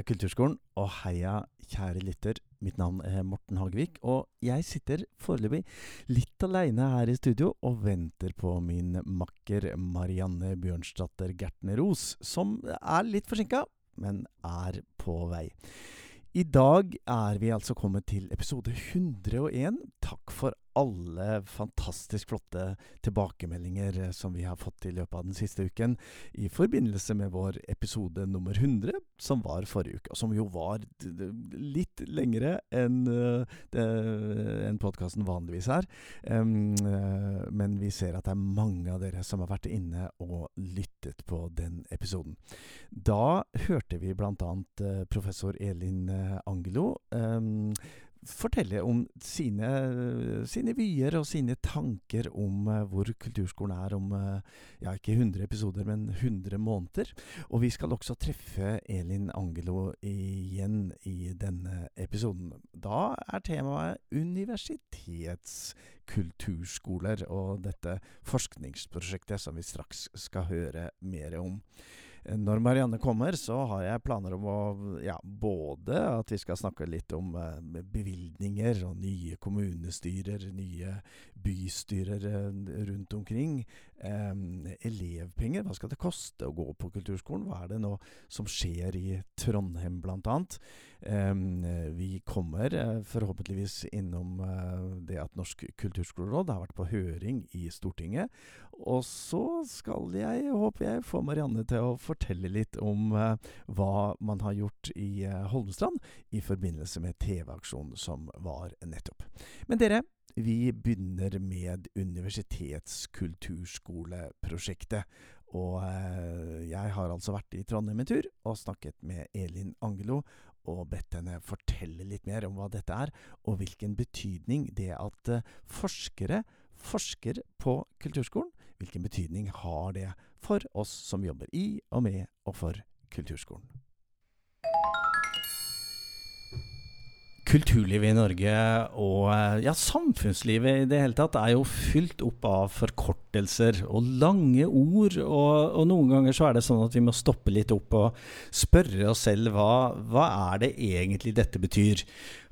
Heia Kulturskolen, og heia kjære lytter. Mitt navn er Morten Hagevik, og jeg sitter foreløpig litt aleine her i studio og venter på min makker Marianne Bjørnsdatter Gertneros, som er litt forsinka, men er på vei. I dag er vi altså kommet til episode 101. Takk for alle fantastisk flotte tilbakemeldinger eh, som vi har fått i løpet av den siste uken i forbindelse med vår episode nummer 100, som var forrige uke. Og som jo var litt lengre enn en podkasten vanligvis er. Men vi ser at det er mange av dere som har vært inne og lyttet på den episoden. Da hørte vi bl.a. Professor Elin Angelo. Fortelle om sine, sine, vyer og sine tanker om uh, hvor kulturskolen er om uh, ja, ikke 100 episoder, men 100 måneder. Og vi skal også treffe Elin Angelo igjen i denne episoden. Da er temaet universitetskulturskoler og dette forskningsprosjektet som vi straks skal høre mer om. Når Marianne kommer, så har jeg planer om å ja, både at vi skal snakke litt om eh, bevilgninger og nye kommunestyrer, nye bystyrer eh, rundt omkring. Eh, elevpenger, hva skal det koste å gå på kulturskolen? Hva er det nå som skjer i Trondheim, blant annet? Eh, vi kommer eh, forhåpentligvis innom det at Norsk kulturskoleråd har vært på høring i Stortinget. Og så skal jeg, håper jeg, få Marianne til å fortelle litt om hva man har gjort i Holmestrand i forbindelse med TV-aksjonen som var nettopp. Men dere, vi begynner med universitetskulturskoleprosjektet. Og eh, jeg har altså vært i Trondheim en tur og snakket med Elin Angelo og bedt henne fortelle litt mer om hva dette er, og hvilken betydning det at eh, forskere forsker på kulturskolen, hvilken betydning har det for oss som jobber i og med og for kulturskolen. Kulturlivet i Norge og eh, ja, samfunnslivet i det hele tatt er jo fylt opp av forkortelser og lange ord. Og, og, noen ganger så er det sånn at vi må stoppe litt opp og spørre oss selv hva, hva er det egentlig dette betyr.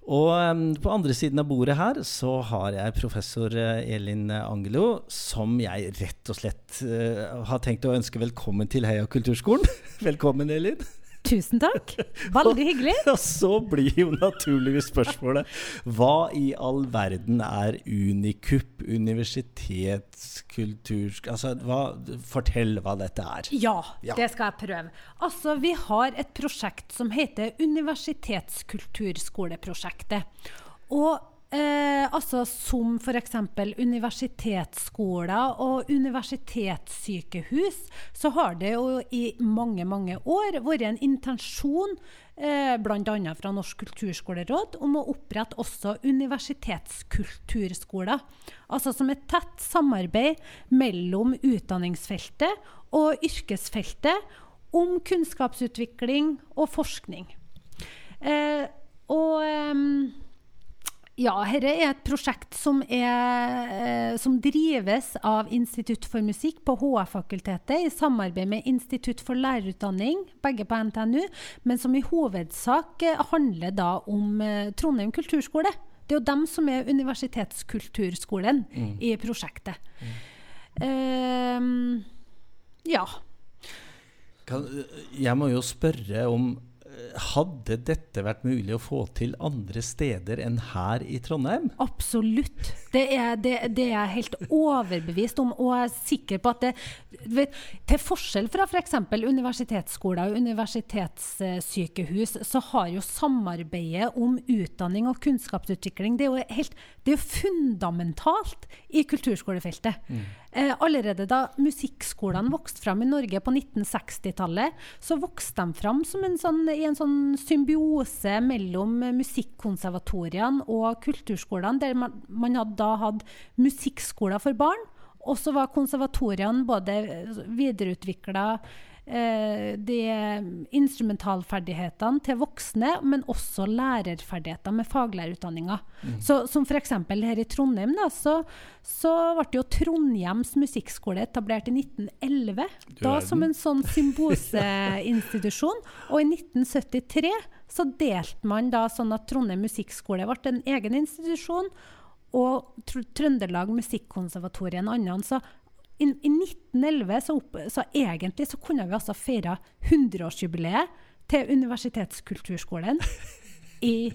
Og um, på andre siden av bordet her så har jeg professor uh, Elin Angelo, som jeg rett og slett uh, har tenkt å ønske velkommen til Heia kulturskolen. velkommen, Elin. Tusen takk. Veldig hyggelig. Og så blir jo naturligvis spørsmålet Hva i all verden er Unikup, universitetskultur Altså, hva, fortell hva dette er. Ja, ja, det skal jeg prøve. Altså, vi har et prosjekt som heter Universitetskulturskoleprosjektet. Og Eh, altså Som f.eks. universitetsskoler og universitetssykehus, så har det jo i mange mange år vært en intensjon, eh, bl.a. fra Norsk kulturskoleråd, om å opprette også universitetskulturskoler. Altså som et tett samarbeid mellom utdanningsfeltet og yrkesfeltet om kunnskapsutvikling og forskning. Eh, og... Eh, ja, dette er et prosjekt som, er, eh, som, drives av Institutt for musikk på HF-fakultetet i samarbeid med Institutt for lærerutdanning, begge på NTNU, men som i hovedsak eh, handler da om eh, Trondheim kulturskole. Det er jo dem som er universitetskulturskolen mm. i prosjektet. Mm. Um, ja. Kan, jeg må jo spørre om hadde dette vært mulig å få til andre steder enn her i Trondheim? Absolutt. Det er, det, det er jeg helt overbevist om. Og jeg er sikker på at det vet, Til forskjell fra f.eks. For universitetsskoler og universitetssykehus, så har jo samarbeidet om utdanning og kunnskapsutvikling det er jo, helt, det er fundamentalt i kulturskolefeltet. Mm. Eh, allerede da musikkskolene vokste fram i Norge på 1960-tallet, så vokste de fram en sånn, i en sånn symbiose mellom musikkonservatoriene og kulturskolene, der man, man hadde da hatt musikkskoler for barn. Og så var konservatoriene både videreutvikla de instrumentalferdighetene til voksne, men også lærerferdigheter med faglærerutdanninga. Mm. Så, som f.eks. her i Trondheim, da, så, så ble jo Trondheims musikkskole etablert i 1911. Da som en sånn symboseinstitusjon. Og i 1973 så delte man da sånn at Trondheim musikkskole ble en egen institusjon, og Trøndelag Musikkonservatorium en annen. Så i, i 1911 så, opp, så egentlig så kunne vi altså feira 100-årsjubileet til Universitetskulturskolen i,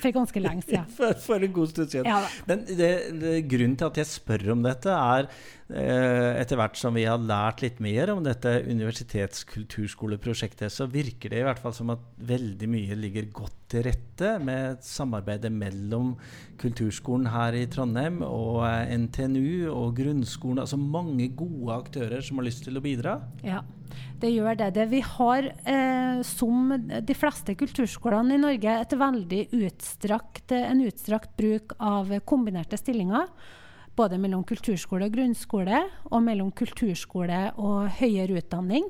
for ganske lenge siden. For, for en god stund siden. Ja. Men det, det, grunnen til at jeg spør om dette, er etter hvert som vi har lært litt mer om dette universitetskulturskoleprosjektet, så virker det i hvert fall som at veldig mye ligger godt til rette med samarbeidet mellom kulturskolen her i Trondheim og eh, NTNU og grunnskolen. Altså mange gode aktører som har lyst til å bidra. Ja, det gjør det. det vi har, eh, som de fleste kulturskolene i Norge, et veldig utstrakt, en utstrakt bruk av kombinerte stillinger. Både mellom kulturskole og grunnskole, og mellom kulturskole og høyere utdanning.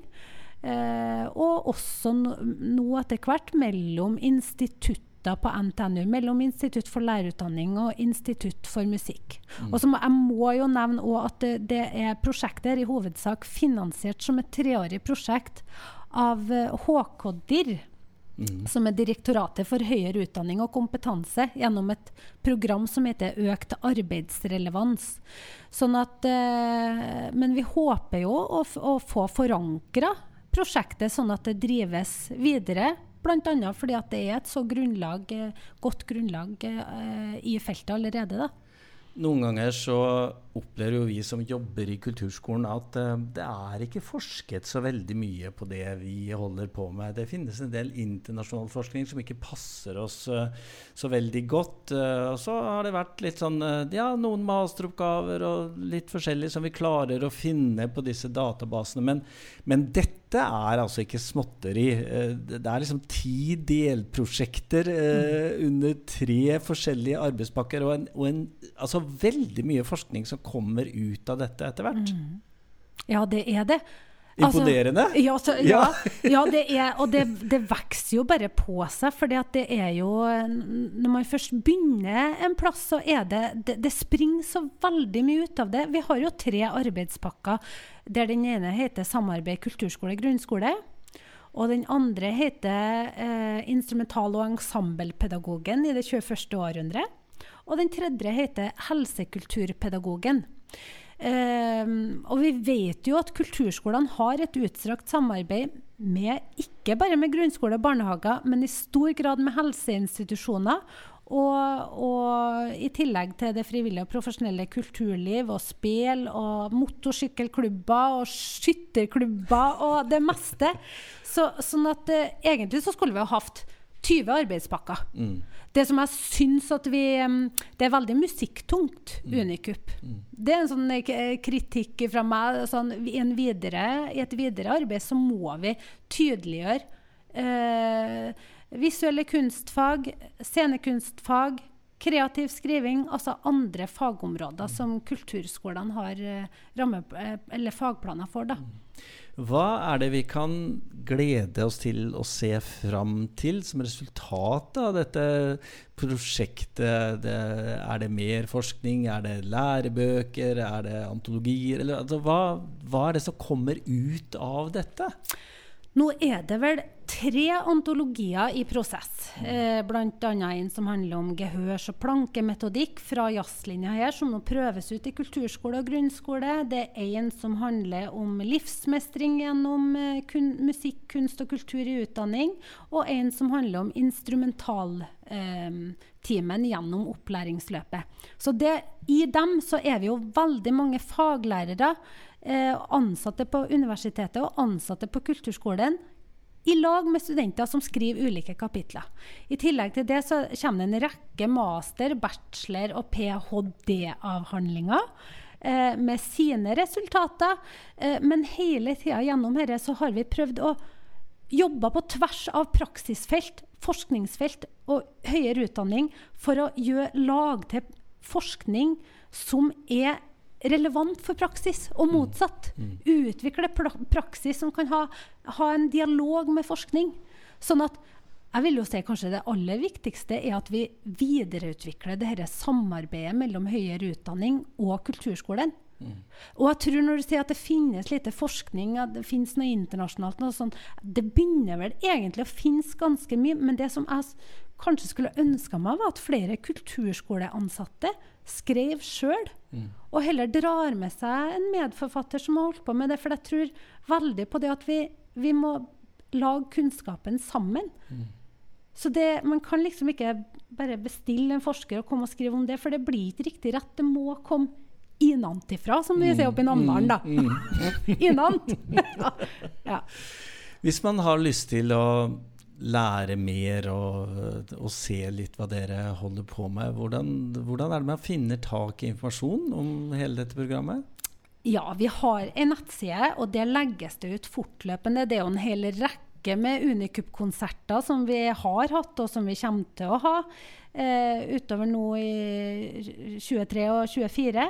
Eh, og også nå no, etter hvert mellom institutter på NTNU, mellom Institutt for lærerutdanning og Institutt for musikk. Og så må, jeg må jo nevne også at det, det er prosjektet er i hovedsak finansiert som et treårig prosjekt av eh, HK-DIR, Mm. som er Direktoratet for høyere utdanning og kompetanse, gjennom et program som heter Økt arbeidsrelevans. Sånn at, eh, men vi håper jo å, å få forankra prosjektet sånn at det drives videre. Bl.a. fordi at det er et så grunnlag, eh, godt grunnlag eh, i feltet allerede. da. Noen ganger så opplever jo vi som jobber i kulturskolen at eh, det er ikke forsket så veldig mye på det vi holder på med. Det finnes en del internasjonal forskning som ikke passer oss eh, så veldig godt. Eh, og så har det vært litt sånn ja, noen masteroppgaver og litt forskjellig som vi klarer å finne på disse databasene. Men, men dette er altså ikke småtteri. Det er liksom ti delprosjekter eh, under tre forskjellige arbeidspakker og, en, og en, altså veldig mye forskning som kommer ut av dette etter hvert. Ja, det er det. Altså, Imponerende. Ja, så, ja, ja det er, og det, det vokser jo bare på seg. For det er jo Når man først begynner en plass, så er det, det Det springer så veldig mye ut av det. Vi har jo tre arbeidspakker der den ene heter Samarbeid kulturskole grunnskole. Og den andre heter eh, Instrumental- og ensemblepedagogen i det 21. århundre. Og den tredje heter Helsekulturpedagogen. Um, og vi vet jo at kulturskolene har et utstrakt samarbeid med ikke bare med grunnskole og barnehager, men i stor grad med helseinstitusjoner. Og, og i tillegg til det frivillige og profesjonelle kulturliv og spel og motorsykkelklubber og skytterklubber og det meste. Så, sånn at eh, egentlig så skulle vi ha hatt 20 arbeidspakker. Mm. Det som jeg syns at vi Det er veldig musikktungt, Unikup. Det er en sånn eh, kritikk fra meg. Sånn, videre, I et videre arbeid så må vi tydeliggjøre eh, visuelle kunstfag, scenekunstfag, kreativ skriving, altså andre fagområder som kulturskolene har eh, ramme, eh, eller fagplaner for. da. Hva er det vi kan glede oss til å se fram til som resultat av dette prosjektet? Det, er det mer forskning? Er det lærebøker? Er det antologier? Eller, altså, hva, hva er det som kommer ut av dette? Nå er det vel tre antologier i prosess. Eh, Bl.a. en som handler om gehørs- og plankemetodikk fra jazzlinja her, som nå prøves ut i kulturskole og grunnskole. Det er en som handler om livsmestring gjennom eh, kun, musikk, kunst og kultur i utdanning. Og en som handler om instrumentaltimen gjennom opplæringsløpet. Så det, i dem så er vi jo veldig mange faglærere eh, ansatte på universitetet og ansatte på kulturskolen i lag med studenter som skriver ulike kapitler. I tillegg til det så kommer det en rekke master-, bachelor- og ph.d.-avhandlinger eh, med sine resultater. Eh, men hele tida gjennom dette så har vi prøvd å jobbe på tvers av praksisfelt, forskningsfelt og høyere utdanning for å gjøre lag til forskning som er relevant for praksis, og motsatt. Mm. Utvikle praksis som kan ha, ha en dialog med forskning. Sånn at jeg vil jo si kanskje det aller viktigste er at vi videreutvikler det dette samarbeidet mellom høyere utdanning og kulturskolen. Mm. Og jeg tror når du sier at det finnes lite forskning, at det finnes noe internasjonalt noe sånt, Det begynner vel egentlig å finnes ganske mye, men det som jeg kanskje skulle ønska meg, var at flere kulturskoleansatte skrev sjøl. Mm. Og heller drar med seg en medforfatter som har holdt på med det. For jeg tror veldig på det at vi, vi må lage kunnskapen sammen. Mm. Så det, man kan liksom ikke bare bestille en forsker og komme og skrive om det, for det blir ikke riktig rett. Det må komme innantifra, som vi sier oppe i Namdalen, da. Mm. Innant! ja. ja. Hvis man har lyst til å lære mer og, og se litt hva dere holder på med, hvordan, hvordan er det man finner tak i informasjon om hele dette programmet? Ja, vi har en nettside, og det legges det ut fortløpende. Det er jo en hel rekke med Unicup-konserter som vi har hatt, og som vi kommer til å ha eh, utover nå i 23 og 24.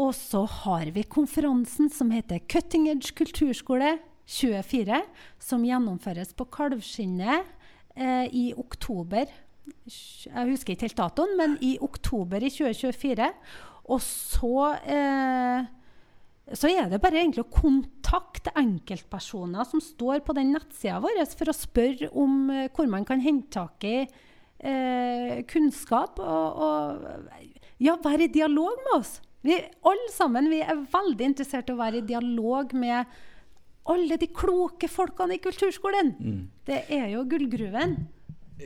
Og så har vi konferansen som heter Cutting Edge kulturskole 24, som gjennomføres på Kalvskinnet eh, i oktober. Jeg husker ikke helt datoen, men i oktober i 2024. Og så eh, så er det bare egentlig å kontakte enkeltpersoner som står på den nettsida vår, for å spørre om uh, hvor man kan hente tak i eh, kunnskap. Og, og ja, være i dialog med oss. Vi alle sammen vi er veldig interessert i å være i dialog med alle de kloke folkene i kulturskolen. Mm. Det er jo gullgruven.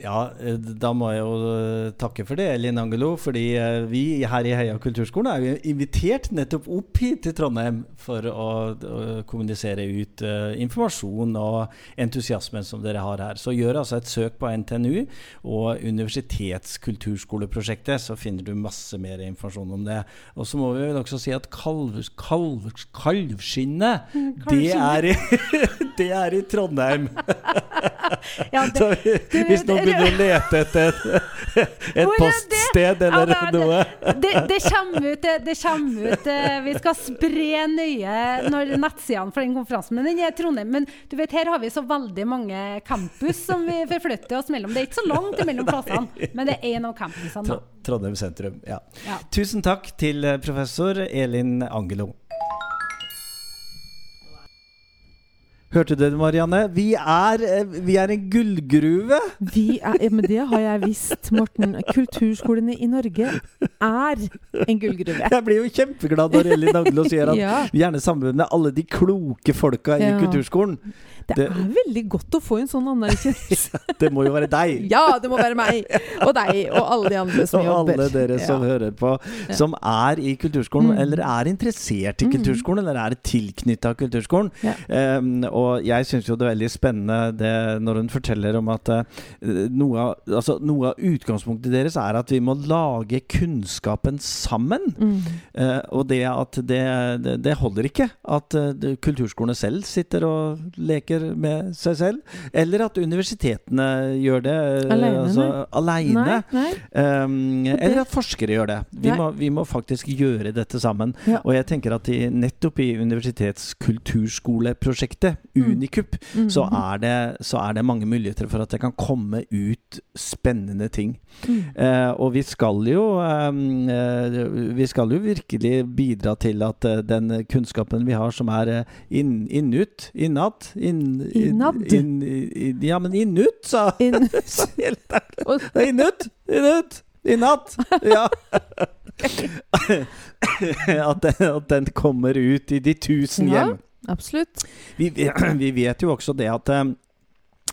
Ja, eh, da må jeg jo eh, takke for det, Linn Angelo. Fordi eh, vi her i Heia kulturskolen er jo invitert nettopp opp hit til Trondheim for å, å kommunisere ut uh, informasjon og entusiasmen som dere har her. Så gjør altså et søk på NTNU og Universitetskulturskoleprosjektet, så finner du masse mer informasjon om det. Og så må vi vel også si at kalv, kalv, kalvskinnet, Mm, det, er i, det er i Trondheim. Ja, det, Så hvis noen begynner å lete etter et, poststed Ja, eller det- noe det, det kommer ut, det, det kommer ut eh, Vi skal spre nøye når nettsidene for den konferansen. Men den er Trondheim. Men du vet, her har vi så veldig mange campus som vi forflytter oss mellom. Det er ikke så langt mellom plassene, men det er én av campusene. Trondheim sentrum. Ja. Ja. Tusen takk til eh, professor Elin Angelo. Hørte du det, Marianne? Vi er, eh, vi er en gullgruve! Vi er, ja, men det har jeg visst, Morten. Kulturskolene i Norge er en gullgruve. Jeg blir jo kjempeglad når Elin Angelo sier at Ja, vi gjerne samarbeider med alle de kloke folka i Ja. kulturskolen. det det- er veldig godt å få en sånn anerkjennelse. Det må jo være deg! Ja, det må være meg og deg og alle de andre som og jobber. alle dere som Ja. hører på, som er i kulturskolen, Mm. eller er interessert i Mm. kulturskolen, eller er tilknytta kulturskolen. Ja. Um, og jeg syns jo det er veldig spennende det, når hun forteller om at uh, noe, av, altså, noe av utgangspunktet deres er at vi må lage kunnskapen sammen. Mm. Uh, og det at det, det, det holder ikke at uh, kulturskolene selv sitter og leker med seg selv, eller at universitetene gjør det uh, Alene, altså, alene. Nei, nei. Um, eller at forskere gjør det. Vi må, vi må faktisk gjøre dette sammen. Ja. Og jeg tenker at de, nettopp i universitetskulturskoleprosjektet. Unikup, Mm. så, er det, så er det mange muligheter for at det kan komme ut spennende ting. Mm. Eh, og vi skal jo um, eh, Vi skal jo virkelig bidra til at eh, den kunnskapen vi har som er eh, inn, innut Innat? Inn, inn- Innad? In, in, ja, men innut, sa helt ærlig. Innut! Innut! Innatt! Ja. at, den, at den kommer ut i de tusen Ja. hjem. Absolutt. Vi, vi vet jo også det at eh,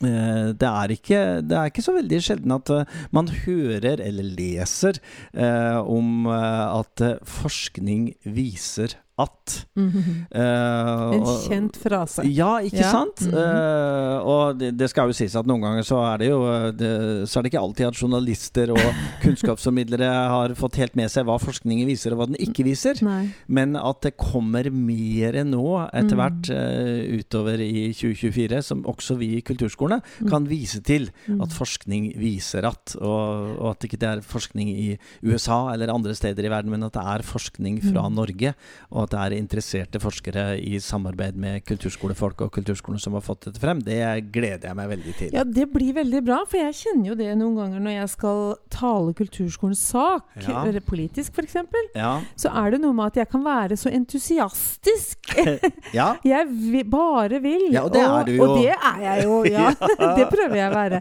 det er, ikke, det er ikke så veldig sjelden at eh, man hører eller leser eh, om eh, at eh, forskning viser at. Mhm. Eh, En og- kjent frase. Ja, ikke Ja. sant? Mm -hmm. uh, og det, det skal jo sies at noen ganger så er det jo eh, det, Så er det ikke alltid at journalister og kunnskapsformidlere har fått helt med seg hva forskningen viser og hva den ikke viser. Nei. Men at det kommer mer nå etter Mm. hvert eh, utover i 2024, som også vi i kulturskolene Mm. kan vise til Mm. at forskning viser at, og, og at det ikke er forskning i USA eller andre steder i verden, men at det er forskning fra Mm. Norge, og at det er interesserte forskere i samarbeid med kulturskolefolk og kulturskolen som har fått dette frem. Det gleder jeg meg veldig til. Ja, det blir veldig bra, for jeg kjenner jo det noen ganger når jeg skal tale kulturskolens sak, Ja. eller politisk f.eks., Ja. så er det noe med at jeg kan være så entusiastisk. ja. Jeg vil, bare vil. Ja, og det er du jo. Og det er jeg jo, ja. det prøver jeg å være.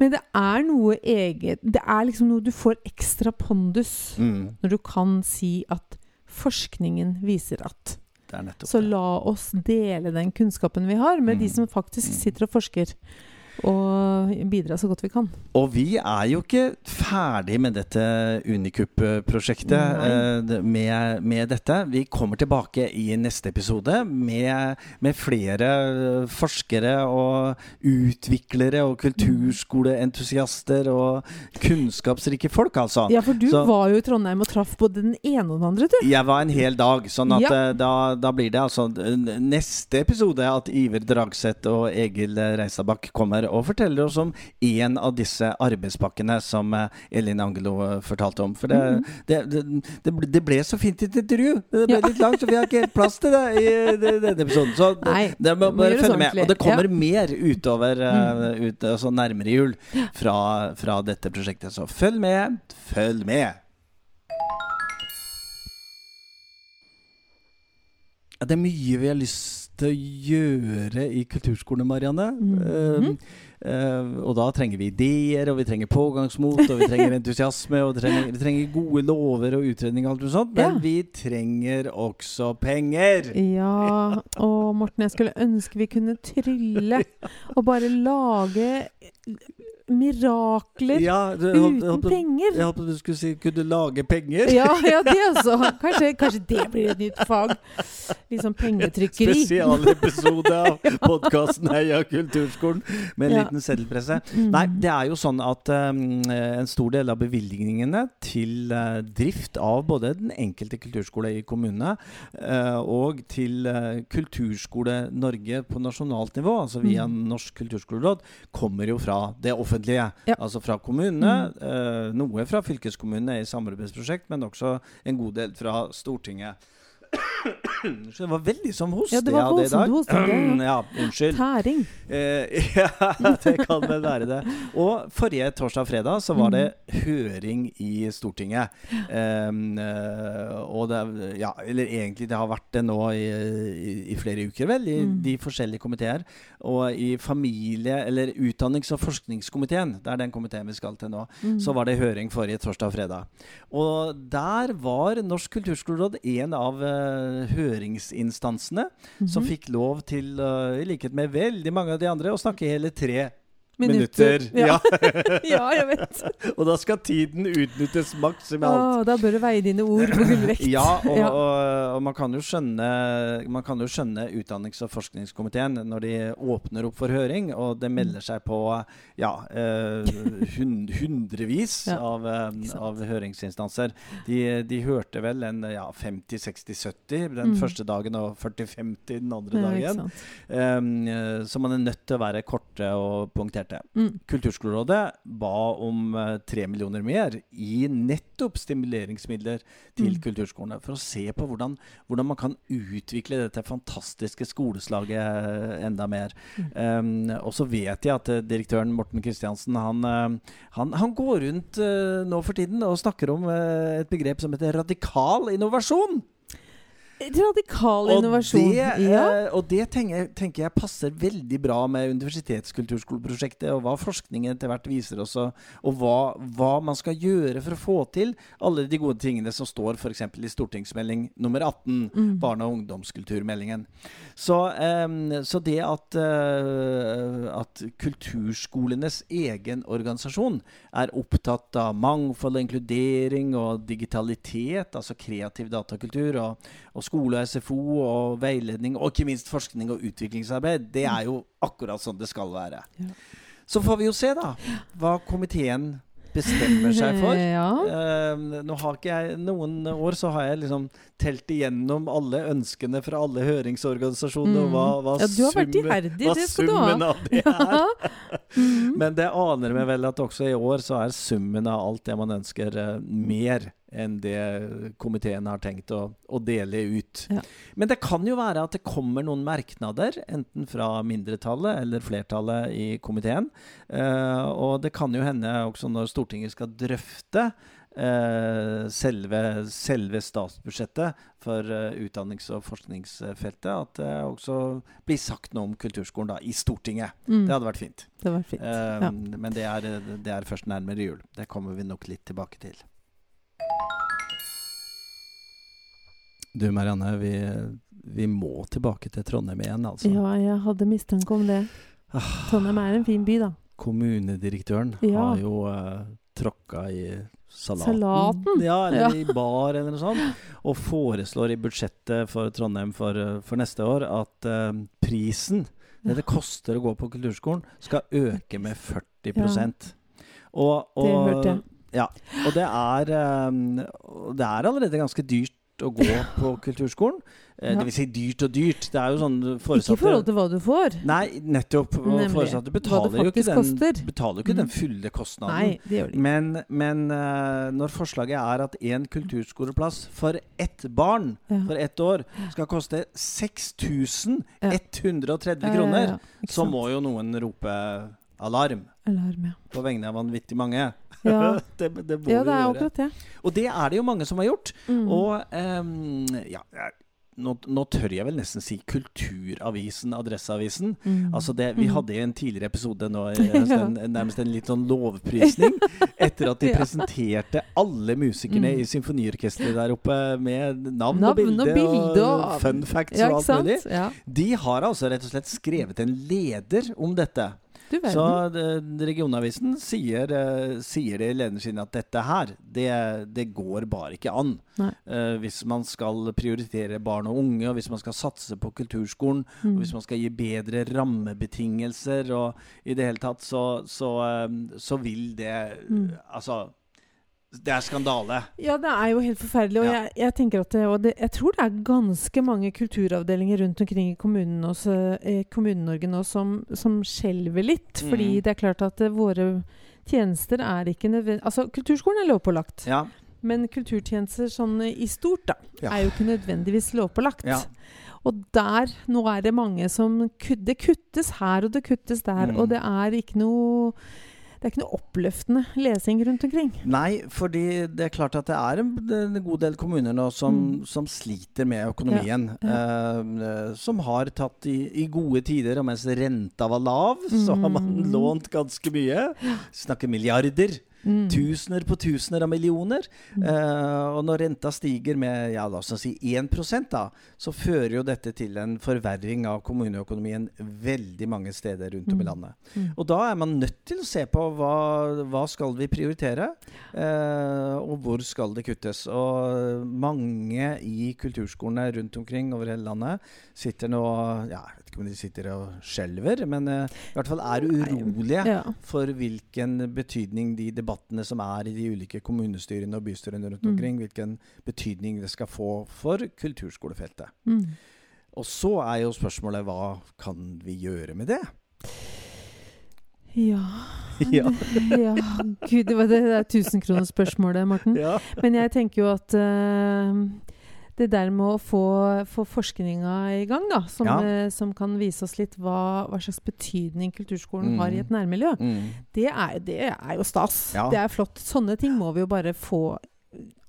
Men det er noe eget Det er liksom noe du får ekstra pondus Mm, når du kan si at forskningen viser at. Så la oss dele den kunnskapen vi har, med de Mm. som faktisk Mm. sitter og forsker. Og bidra så godt vi kan. Og vi er jo ikke ferdig med dette Unikup-prosjektet Nei. eh, med, med dette. Vi kommer tilbake i neste episode med, med flere forskere og utviklere og kulturskoleentusiaster og kunnskapsrike folk, altså. Ja, for du Så- var jo i Trondheim og traff både den ene og den andre, du. Jeg var en hel dag, sånn at Ja. eh, da, da blir det altså neste episode at Iver Dragseth og Egil eh, Reistabakk kommer og forteller oss om en av disse arbeidspakkene som eh, Elin Angelo eh, fortalte om. For det, Mhm. det, det, det, det ble så fint i et intervju. Det ble Ja. litt langt, så vi har ikke helt plass til det i denne episoden. Så Nei, det må bare følge med. Og det kommer Ja. Mm. mer utover, eh, ut, altså nærmere jul fra, fra dette prosjektet. Så følg med, følg med. Ja, det er mye vi har lyst til å gjøre i kulturskolen, Marianne. Mm -hmm. uh, uh, og da trenger vi ideer, og vi trenger pågangsmot, og vi trenger entusiasme, og vi trenger, vi trenger gode lover og utredning og alt sånt. Men Ja. vi trenger også penger! Ja, og Morten, jeg skulle ønske vi kunne trylle og bare lage mirakler Ja, du, uten holdt penger. Jeg håpet du skulle si 'kunne lage penger'. Ja, ja, det også. Kanskje, kanskje det blir et nytt fag. Sånn pengetrykkeri. Spesialepisode av podkasten Heia kulturskolen med en Ja. liten seddelpresse. Mm. Nei, det er jo sånn at um, en stor del av bevilgningene til uh, drift av både den enkelte kulturskole i kommunene uh, og til uh, Kulturskole Norge på nasjonalt nivå, altså via Mm. Norsk kulturskoleråd, kommer jo fra det offentlige. Ja. Mm. Altså fra kommunene, eh, noe fra fylkeskommunene i samarbeidsprosjekt, men også en god del fra Stortinget. Det var veldig som host Ja, det var voldsomt hoste, Ja, unnskyld. Tæring. Eh, ja, det kan vel være det. Og forrige torsdag og fredag så var det høring i Stortinget. Um, og det Ja, eller egentlig det har vært det nå i, i, i flere uker, vel, i Mm. de forskjellige komiteer. Og i familie- eller utdannings- og forskningskomiteen, det er den komiteen vi skal til nå, Mm. så var det høring forrige torsdag og fredag. Og der var Norsk kulturskoleråd en av eh, høringsinstansene som Mhm. fikk lov til, eh, i likhet med veldig mange av de andre, å snakke hele tre Minutter. minutter. Ja. Ja. jeg vet. og da skal tiden utnyttes maksimalt. Å, da bør du veie dine ord på gullvekt. Ja, og, Ja. og, og man kan jo skjønne Man kan jo skjønne Utdannings- og forskningskomiteen når de åpner opp for høring, og det melder seg på ja, eh, hund, hundrevis Ja, av, eh, av høringsinstanser. De, de hørte vel en ja, 50-60-70 den Mm. første dagen og 40-50 den andre dagen. Um, så man er nødt til å være korte og punkterte. Mm. Kulturskolerådet ba om eh, tre millioner mer i nettopp stimuleringsmidler til Mm. kulturskolene. For å se på hvordan, hvordan man kan utvikle dette fantastiske skoleslaget eh, enda mer. Um, og så vet jeg at eh, direktøren Morten Kristiansen han, han, han går rundt uh, nå for tiden og snakker om uh, et begrep som heter radikal innovasjon. Radikal Og innovasjon. det, ja. eh, og det tenker, tenker jeg passer veldig bra med universitetskulturskoleprosjektet, og hva forskningen etter hvert viser oss, og, og hva, hva man skal gjøre for å få til alle de gode tingene som står f.eks. i stortingsmelding nummer 18, Mm. barne- og ungdomskulturmeldingen. Så, um, så det at, uh, at kulturskolenes egen organisasjon er opptatt av mangfold og inkludering og digitalitet, altså kreativ datakultur og, og skole og SFO og veiledning, og ikke minst forskning og utviklingsarbeid, det er jo akkurat sånn det skal være. Ja. Så får vi jo se, da, hva komiteen bestemmer seg for. Ja. Uh, nå har ikke jeg Noen år så har jeg liksom telt igjennom alle ønskene fra alle høringsorganisasjoner, og hva, hva, Mm. ja, du har vært summen- iherdig, hva det skal du ha. av det er. Ja. Mm. Men det aner meg vel at også i år så er summen av alt det man ønsker, uh, mer enn det komiteen har tenkt å, å dele ut. Ja. Men det kan jo være at det kommer noen merknader, enten fra mindretallet eller flertallet i komiteen. Eh, og det kan jo hende også når Stortinget skal drøfte eh, selve, selve statsbudsjettet for eh, utdannings- og forskningsfeltet, at det også blir sagt noe om kulturskolen da, i Stortinget. Mm. Det hadde vært fint. Det var fint. Eh, Ja. Men det er, det er først nærmere jul. Det kommer vi nok litt tilbake til. Du Marianne, vi, vi må tilbake til Trondheim igjen, altså. Ja, jeg hadde mistanke om det. Ah. Trondheim er en fin by, da. Kommunedirektøren Ja. har jo uh, tråkka i salaten. Salaten? Ja, eller Ja. i bar eller noe sånt. Og foreslår i budsjettet for Trondheim for, eh, for neste år at uh, prisen, det det koster å gå på kulturskolen, skal øke med 40 og, og, Det hørte jeg. Ja, og det er, um, det er allerede ganske dyrt å gå på kulturskolen. Eh, Ja. Det vil si dyrt og dyrt. Det er jo sånn Ikke i forhold til hva du får. Nei, nettopp. Nemlig. foresatte betaler jo ikke den, betaler ikke mm. den fulle kostnaden. Nei, det gjør de ikke. Men, men uh, når forslaget er at én kulturskoleplass for ett barn Ja. for ett år skal koste 6130 kroner, Ja, ja. Så må jo noen rope alarm Alarm, ja. på vegne av vanvittig mange. Ja, det, det må ja det er akkurat det. Og det er det jo mange som har gjort. Mm. Og um, ja, nå, nå tør jeg vel nesten si Kulturavisen, Adresseavisen. Mm. Altså det, Vi Mm. hadde i en tidligere episode nå, en, en, nærmest en litt sånn lovprisning etter at de presenterte alle musikerne Mm. i symfoniorkesteret der oppe med navn, Navn og bilde og bilde og, og- fun facts ja, og alt mulig. Ja. De har altså rett og slett skrevet en leder om dette. Så Regionavisen sier, eh, sier det i lederen sin at dette her, det, det går bare ikke an. Eh, hvis man skal prioritere barn og unge, og hvis man skal satse på kulturskolen, Mm. og hvis man skal gi bedre rammebetingelser og i det hele tatt, så, så, eh, så vil det Mm. Altså Det er skandale. Ja, det er jo helt forferdelig. Og Ja. jeg, jeg tenker at det, og det, jeg tror det er ganske mange kulturavdelinger rundt omkring i kommunen eh, Kommune-Norge nå som, som skjelver litt. Mm. Fordi det er klart at eh, våre tjenester er ikke nødvendig Altså, kulturskolen er lovpålagt. Ja. Men kulturtjenester sånn eh, i stort da, Ja. er jo ikke nødvendigvis lovpålagt. Ja. Og der, nå er det mange som Det kuttes her, og det kuttes der. Mm. Og det er ikke noe Det er ikke noe oppløftende lesing rundt omkring. Nei, fordi det er klart at det er en, god del kommuner nå som, Mm. som sliter med økonomien. eh, som har tatt i, i gode tider, og mens renta var lav, så har man Mm. lånt ganske mye. Snakker milliarder. Mm. Tusener på tusener av millioner. Mm. Uh, og når renta stiger med ja, la oss si 1 da, så fører jo dette til en forverring av kommuneøkonomien veldig mange steder rundt om i Mm. landet. Mm. Og da er man nødt til å se på hva, hva skal vi prioritere, uh, og hvor skal det kuttes. Og mange i kulturskolene rundt omkring over hele landet sitter nå ja, vet ikke om de sitter og skjelver, men uh, i hvert fall er urolige Ja. for hvilken betydning de debattene som er i de ulike kommunestyrene og bystyrene rundt Mm. omkring, hvilken betydning det skal få for kulturskolefeltet. Mm. Og så er jo spørsmålet hva kan vi gjøre med det? Ja Ja. ja, gud, det var det, det er tusenkronersspørsmålet, Morten. Ja. Men jeg tenker jo at eh, det der med å få, få forskninga i gang, da, som, Ja. eh, som kan vise oss litt hva, hva slags betydning kulturskolen Mm. har i et nærmiljø, Mm. det er, det er jo stas. Ja. Det er flott. Sånne ting må vi jo bare få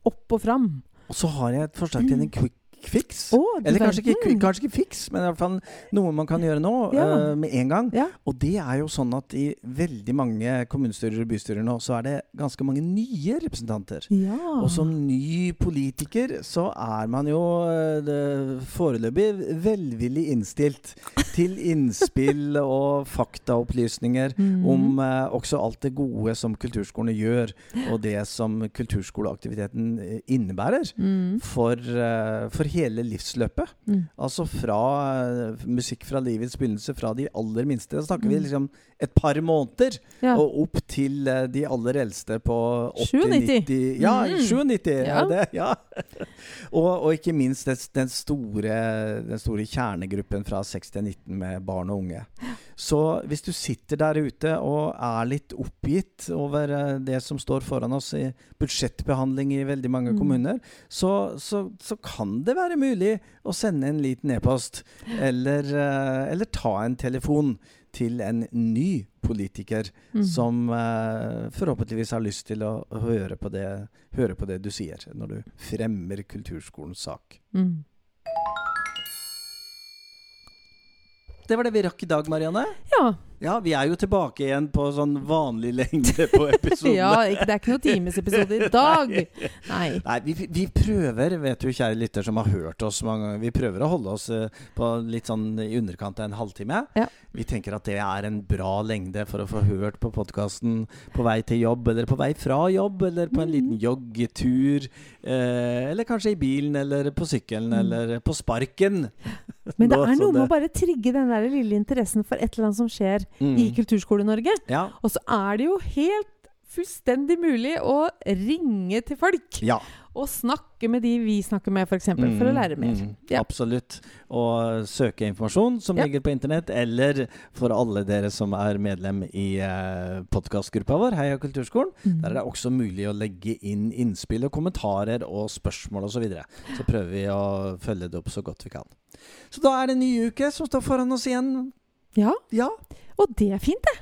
opp og fram. Og så har jeg et forslag til en quick fix. Oh, Eller kanskje ikke, kanskje ikke fiks, men i hvert fall noe man kan gjøre nå Ja. uh, med en gang. Ja. Og det er jo sånn at i veldig mange kommunestyrer og bystyrer nå, så er det ganske mange nye representanter. ja. Og som ny politiker så er man jo uh, foreløpig velvillig innstilt til innspill og faktaopplysninger Mm. om uh, også alt det gode som kulturskolene gjør, og det som kulturskoleaktiviteten innebærer mm. for, for hele livsløpet. Mm. Altså fra eh, musikk fra livets begynnelse, fra de aller minste. Da snakker vi Mm. liksom et par måneder, Ja. og opp til eh, de aller eldste på 97. 80-90 Ja, Mm. 97! Ja. Ja. det, og, og ikke minst den, den, store, den store kjernegruppen fra 6 til 19 med barn og unge. Så hvis du sitter der ute og er litt oppgitt over eh, det som står foran oss i budsjettbehandling i veldig mange Mm. kommuner, så, så, så kan det være mulig å sende en liten e-post, eller, eh, eller ta en telefon til en ny politiker Mm. som uh, forhåpentligvis har lyst til å høre på, det, høre på det du sier, når du fremmer kulturskolens sak. Mm. Det var det vi rakk i dag, Marianne. Ja. Ja, vi er jo tilbake igjen på sånn vanlig lengde på episodene. ja ikke, det er ikke noen timesepisode i dag. Nei. Nei, vi, vi prøver, vet du kjære lytter som har hørt oss mange ganger, vi prøver å holde oss eh, på litt sånn i underkant av en halvtime. Ja. Vi tenker at det er en bra lengde for å få hørt på podkasten på vei til jobb, eller på vei fra jobb, eller på en Mhm. liten joggetur. Eh, eller kanskje i bilen, eller på sykkelen, Mm. eller på sparken. Men det er noe med å bare trigge den der lille interessen for et eller annet som skjer Mm. i Kulturskole-Norge. Ja. Og så er det jo helt fullstendig mulig å ringe til folk ja. og snakke med de vi snakker med, f.eks., for, for å lære mer. Mm, Ja. Absolutt. Og søke informasjon som Ja. ligger på internett, eller for alle dere som er medlem i eh, podkastgruppa vår, Heia Kulturskolen. Mm. Der er det også mulig å legge inn innspill og kommentarer og spørsmål osv. Så, videre. så prøver vi å følge det opp så godt vi kan. Så da er det en ny uke som står foran oss igjen. Ja, Ja, og det er fint, det.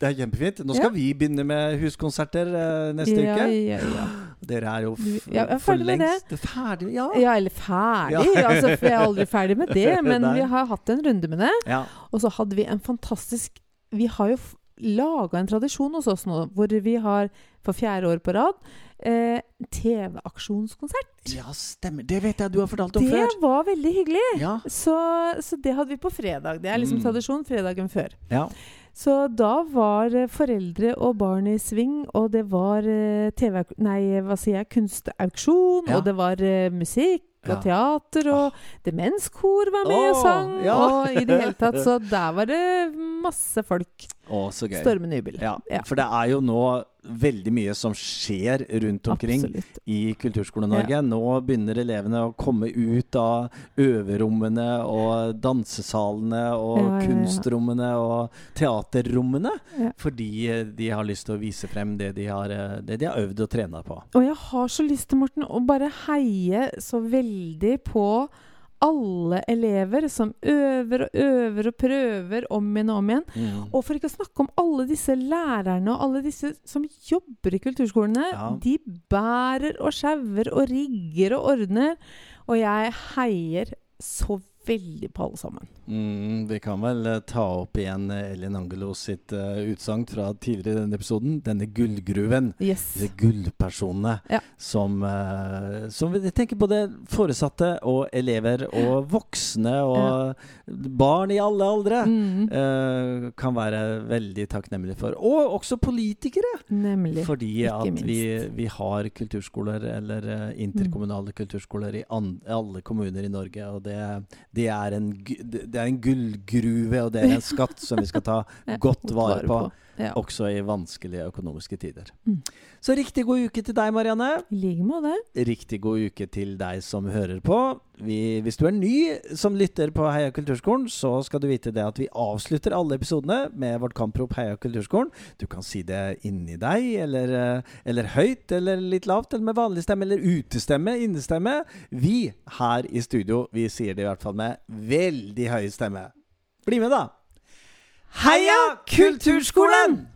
det er kjempefint. Nå skal Ja. vi begynne med huskonserter eh, neste ja, uke. Ja, ja. Dere er jo Ja, er for lengst ferdig. Ja. ja, eller ferdig. Ja. altså, for jeg er aldri ferdig med det. Men vi har hatt en runde med det. ja. Og så hadde vi en fantastisk Vi har jo laga en tradisjon hos oss nå hvor vi har for fjerde år på rad eh, TV-aksjonskonsert. Ja, stemmer. Det vet jeg du har fortalt om Det før. var veldig hyggelig. Ja. Så, så det hadde vi på fredag. Det er liksom Mm. tradisjon fredagen før. ja. Så da var eh, foreldre og barn i sving, og det var eh, TV Nei, hva sier jeg? Kunstauksjon, Ja. og det var eh, musikk og teater, og demenskor var med og sang, ja. og i det hele tatt. Så der var det masse folk. Å, så gøy. Storme jubel. Ja, Ja. For det er jo nå veldig mye som skjer rundt omkring Absolutt. i Kulturskole-Norge. Nå begynner elevene å komme ut av øverommene og dansesalene og Ja, ja, ja. kunstrommene og teaterrommene. Ja. Fordi eh, de har lyst til å vise frem det de har, eh, det de har øvd og trena på. Og jeg har så lyst til, Morten, å bare heie så veldig på alle elever som øver og øver og prøver om igjen og om igjen. Mm. Og for ikke å snakke om alle disse lærerne og alle disse som jobber i kulturskolene. Ja. De bærer og sjauer og rigger og ordner. Og jeg heier så veldig på alle sammen. Mm, vi kan vel eh, ta opp igjen eh, Elin Angelo sitt uh, utsagn fra tidligere i denne episoden. Denne gullgruven. Yes. Disse gullpersonene Ja. som, uh, som vi tenker både foresatte og elever og voksne og barn i alle aldre Mm, uh, kan være veldig takknemlige for. Og også politikere! nemlig. Fordi ikke at vi, minst. vi har kulturskoler, eller interkommunale interkommunale kulturskoler, i alle kommuner i Norge. Og det, det, er en, det er en gullgruve, og det er en skatt som vi skal ta godt vare på. Ja. Også i vanskelige økonomiske tider. Mm. Så riktig god uke til deg, Marianne. I like måte. Riktig god uke til deg som hører på. Vi, hvis du er ny som lytter på Heia Kulturskolen, så skal du vite det at vi avslutter alle episodene med vårt kamprop Heia Kulturskolen. Du kan si det inni deg, eller, eh, eller høyt, eller litt lavt, eller med vanlig stemme, eller utestemme, innestemme. Vi her i studio, vi sier det i hvert fall med veldig høy stemme. Bli med, da! Heia Kulturskolen!